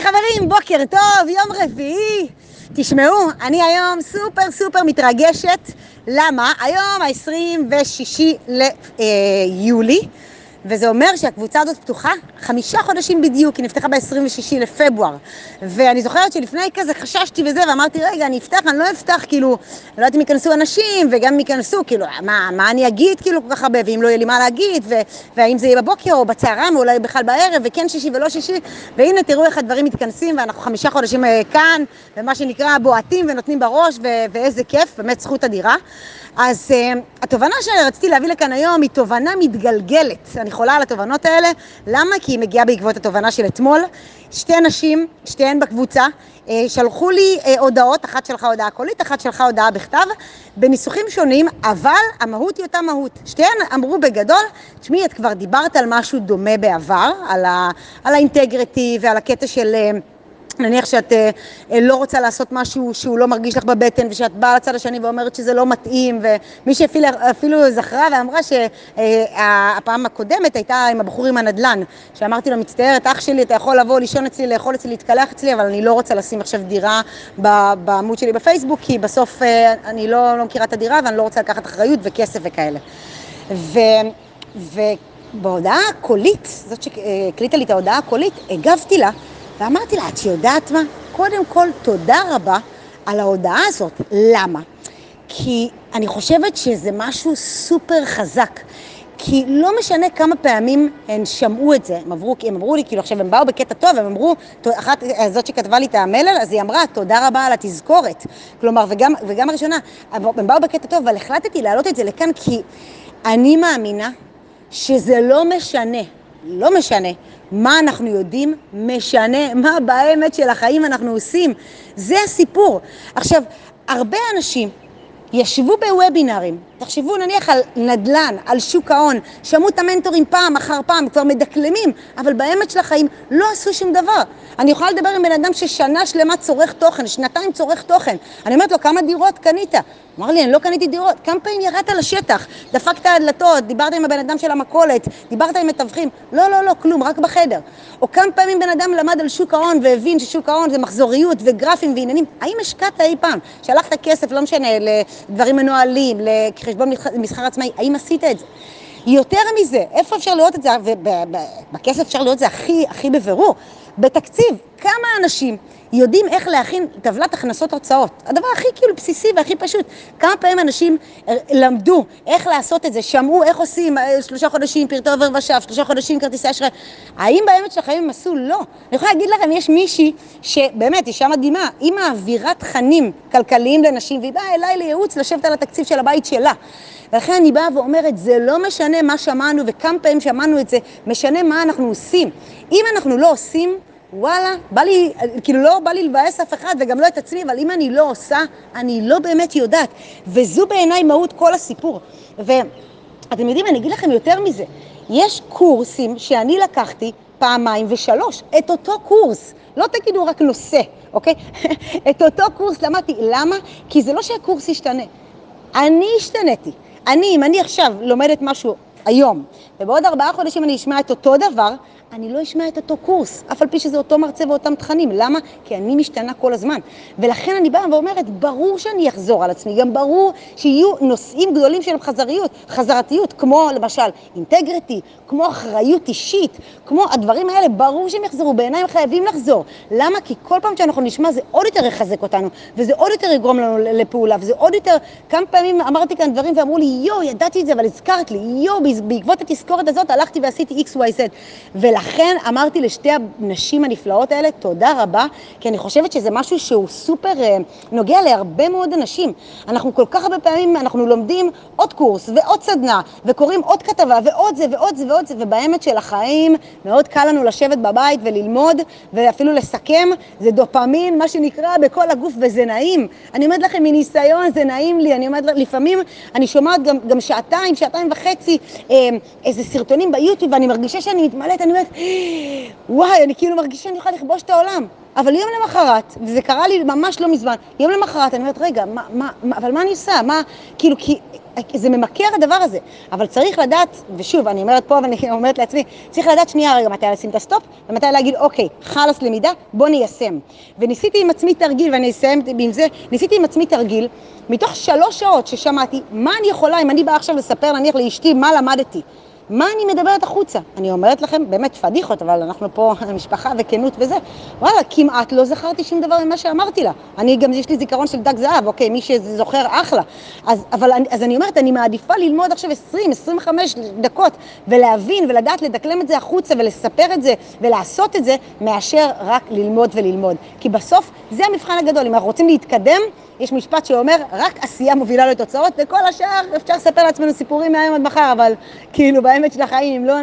היי חברים, בוקר טוב, יום רביעי. תשמעו, אני היום סופר סופר מתרגשת. למה? היום ה-26 ליולי. וזה אומר שהקבוצה הזאת פתוחה חמישה חודשים בדיוק, היא נפתחה ב-26 לפברואר. ואני זוכרת שלפני כזה חששתי וזה, ואמרתי, רגע, אני אפתח, אני לא אפתח, כאילו, לא יודעת אם ייכנסו אנשים, וגם אם ייכנסו, כאילו, מה, מה אני אגיד, כאילו, כל כך הרבה, ואם לא יהיה לי מה להגיד, ו- והאם זה יהיה בבוקר או בצהריים, או אולי בכלל בערב, וכן שישי ולא שישי, והנה, תראו איך הדברים מתכנסים, ואנחנו חמישה חודשים אה, כאן, ומה שנקרא בועטים ונותנים בראש, ו- ואיזה כיף, באמת זכות אדירה. אז uh, התובנה שרציתי להביא לכאן היום היא תובנה מתגלגלת. אני חולה על התובנות האלה. למה? כי היא מגיעה בעקבות התובנה של אתמול. שתי נשים, שתיהן בקבוצה, uh, שלחו לי uh, הודעות, אחת שלחה הודעה קולית, אחת שלחה הודעה בכתב, בניסוחים שונים, אבל המהות היא אותה מהות. שתיהן אמרו בגדול, תשמעי, את כבר דיברת על משהו דומה בעבר, על, ה, על האינטגריטי ועל הקטע של... נניח שאת אה, אה, לא רוצה לעשות משהו שהוא לא מרגיש לך בבטן ושאת באה לצד השני ואומרת שזה לא מתאים ומי שאפילו זכרה ואמרה שהפעם הקודמת הייתה עם הבחור עם הנדלן שאמרתי לו מצטערת אח שלי אתה יכול לבוא לישון אצלי לאכול אצלי להתקלח אצלי אבל אני לא רוצה לשים עכשיו דירה בעמוד שלי בפייסבוק כי בסוף אה, אני לא, לא מכירה את הדירה ואני לא רוצה לקחת אחריות וכסף וכאלה. ו... ובהודעה הקולית, זאת שהקליטה לי את ההודעה הקולית, הגבתי לה ואמרתי לה, את יודעת מה? קודם כל, תודה רבה על ההודעה הזאת. למה? כי אני חושבת שזה משהו סופר חזק. כי לא משנה כמה פעמים הן שמעו את זה, הם עברו, הם אמרו לי, כאילו עכשיו הם באו בקטע טוב, הם אמרו, אחת, זאת שכתבה לי את המלל, אז היא אמרה, תודה רבה על התזכורת. כלומר, וגם, וגם הראשונה, הם באו בקטע טוב, אבל החלטתי להעלות את זה לכאן כי אני מאמינה שזה לא משנה, לא משנה מה אנחנו יודעים, משנה מה באמת של החיים אנחנו עושים. זה הסיפור. עכשיו, הרבה אנשים ישבו בוובינרים, תחשבו נניח על נדל"ן, על שוק ההון, שמעו את המנטורים פעם אחר פעם, כבר מדקלמים, אבל באמת של החיים לא עשו שום דבר. אני יכולה לדבר עם בן אדם ששנה שלמה צורך תוכן, שנתיים צורך תוכן. אני אומרת לו, כמה דירות קנית? אמר לי, אני לא קניתי דירות. כמה פעמים ירדת לשטח, דפקת הדלתות, דיברת עם הבן אדם של המכולת, דיברת עם מתווכים? לא, לא, לא, כלום, רק בחדר. או כמה פעמים בן אדם למד על שוק ההון והבין ששוק ההון זה מחזוריות וגרפים ועניינים? האם השקעת אי פעם? שלחת כסף, לא משנה, לדברים מנוהלים, לחשבון מסחר עצמאי, האם עשית את זה? יותר מזה, איפה אפשר לראות את זה, ובכסף אפשר לראות את זה הכי, הכי בבירור, בתקציב, כמה אנשים יודעים איך להכין טבלת הכנסות הוצאות. הדבר הכי כאילו בסיסי והכי פשוט. כמה פעמים אנשים אה, למדו איך לעשות את זה, שמעו איך עושים אה, שלושה חודשים פרטי עובר ושב, שלושה חודשים כרטיסי אשראי. האם באמת של החיים הם עשו? לא. אני יכולה להגיד לכם, יש מישהי שבאמת, אישה מדהימה, היא מעבירה תכנים כלכליים לנשים, והיא באה אליי לייעוץ לשבת על התקציב של הבית שלה. ולכן אני באה ואומרת, זה לא משנה מה שמענו וכמה פעמים שמענו את זה, משנה מה אנחנו עושים. אם אנחנו לא עושים, וואלה, בא לי, כאילו לא בא לי לבאס אף אחד וגם לא את עצמי, אבל אם אני לא עושה, אני לא באמת יודעת. וזו בעיניי מהות כל הסיפור. ואתם יודעים, אני אגיד לכם יותר מזה, יש קורסים שאני לקחתי פעמיים ושלוש, את אותו קורס. לא תגידו רק נושא, אוקיי? את אותו קורס למדתי. למה? כי זה לא שהקורס ישתנה. אני השתניתי. אני, אם אני עכשיו לומדת משהו היום, ובעוד ארבעה חודשים אני אשמע את אותו דבר, אני לא אשמע את אותו קורס, אף על פי שזה אותו מרצה ואותם תכנים. למה? כי אני משתנה כל הזמן. ולכן אני באה ואומרת, ברור שאני אחזור על עצמי, גם ברור שיהיו נושאים גדולים של חזריות, חזרתיות, כמו למשל אינטגריטי, כמו אחריות אישית, כמו הדברים האלה, ברור שהם יחזרו, בעיניי הם חייבים לחזור. למה? כי כל פעם שאנחנו נשמע זה עוד יותר יחזק אותנו, וזה עוד יותר יגרום לנו לפעולה, וזה עוד יותר, כמה פעמים אמרתי כאן דברים ואמרו לי, יואו, ידעתי את זה, אבל הזכרת לי, יואו, בעקבות התזכורת הזאת הלכתי ועשיתי XYZ. ולכן אמרתי לשתי הנשים הנפלאות האלה, תודה רבה, כי אני חושבת שזה משהו שהוא סופר אה, נוגע להרבה מאוד אנשים. אנחנו כל כך הרבה פעמים, אנחנו לומדים עוד קורס ועוד סדנה, וקוראים עוד כתבה ועוד זה ועוד זה ועוד זה, ובאמת של החיים מאוד קל לנו לשבת בבית וללמוד, ואפילו לסכם, זה דופמין, מה שנקרא, בכל הגוף, וזה נעים. אני אומרת לכם, מניסיון זה נעים לי, אני אומרת, לפעמים אני שומעת גם, גם שעתיים, שעתיים וחצי, אה, איזה סרטונים ביוטיוב, ואני מרגישה שאני מתמלאת, אני אומרת, וואי, אני כאילו מרגישה שאני יכולה לכבוש את העולם. אבל יום למחרת, וזה קרה לי ממש לא מזמן, יום למחרת אני אומרת, רגע, מה, מה, מה, אבל מה אני עושה? מה, כאילו, כי זה ממכר הדבר הזה. אבל צריך לדעת, ושוב, אני אומרת פה ואני אומרת לעצמי, צריך לדעת שנייה רגע מתי לשים את ה stop, ומתי להגיד, אוקיי, חלאס למידה, בוא ניישם. וניסיתי עם עצמי תרגיל, ואני אסיים עם זה, ניסיתי עם עצמי תרגיל, מתוך שלוש שעות ששמעתי, מה אני יכולה, אם אני באה עכשיו לספר נניח לאשתי מה למדתי. מה אני מדברת החוצה? אני אומרת לכם, באמת פדיחות, אבל אנחנו פה משפחה וכנות וזה. וואלה, כמעט לא זכרתי שום דבר ממה שאמרתי לה. אני גם, יש לי זיכרון של דג זהב, אוקיי, מי שזוכר, אחלה. אז, אבל, אז אני אומרת, אני מעדיפה ללמוד עכשיו 20, 25 דקות, ולהבין ולדעת לדקלם את זה החוצה ולספר את זה ולעשות את זה, מאשר רק ללמוד וללמוד. כי בסוף זה המבחן הגדול. אם אנחנו רוצים להתקדם, יש משפט שאומר, רק עשייה מובילה לתוצאות, וכל השאר אפשר לספר לעצמנו סיפורים מהיום עד מחר, אבל כאילו באמת של החיים, לא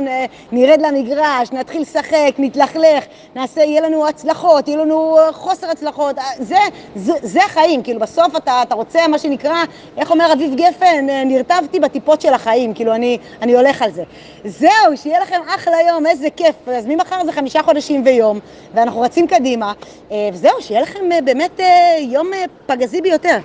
נרד למגרש, נתחיל לשחק, נתלכלך, נעשה, יהיה לנו הצלחות, יהיה לנו חוסר הצלחות, זה, זה, זה החיים, כאילו בסוף אתה, אתה רוצה, מה שנקרא, איך אומר אביב גפן, נרטבתי בטיפות של החיים, כאילו אני, אני הולך על זה. זהו, שיהיה לכם אחלה יום, איזה כיף, אז ממחר זה חמישה חודשים ויום, ואנחנו רצים קדימה, וזהו, שיהיה לכם באמת יום פגזי ביותר.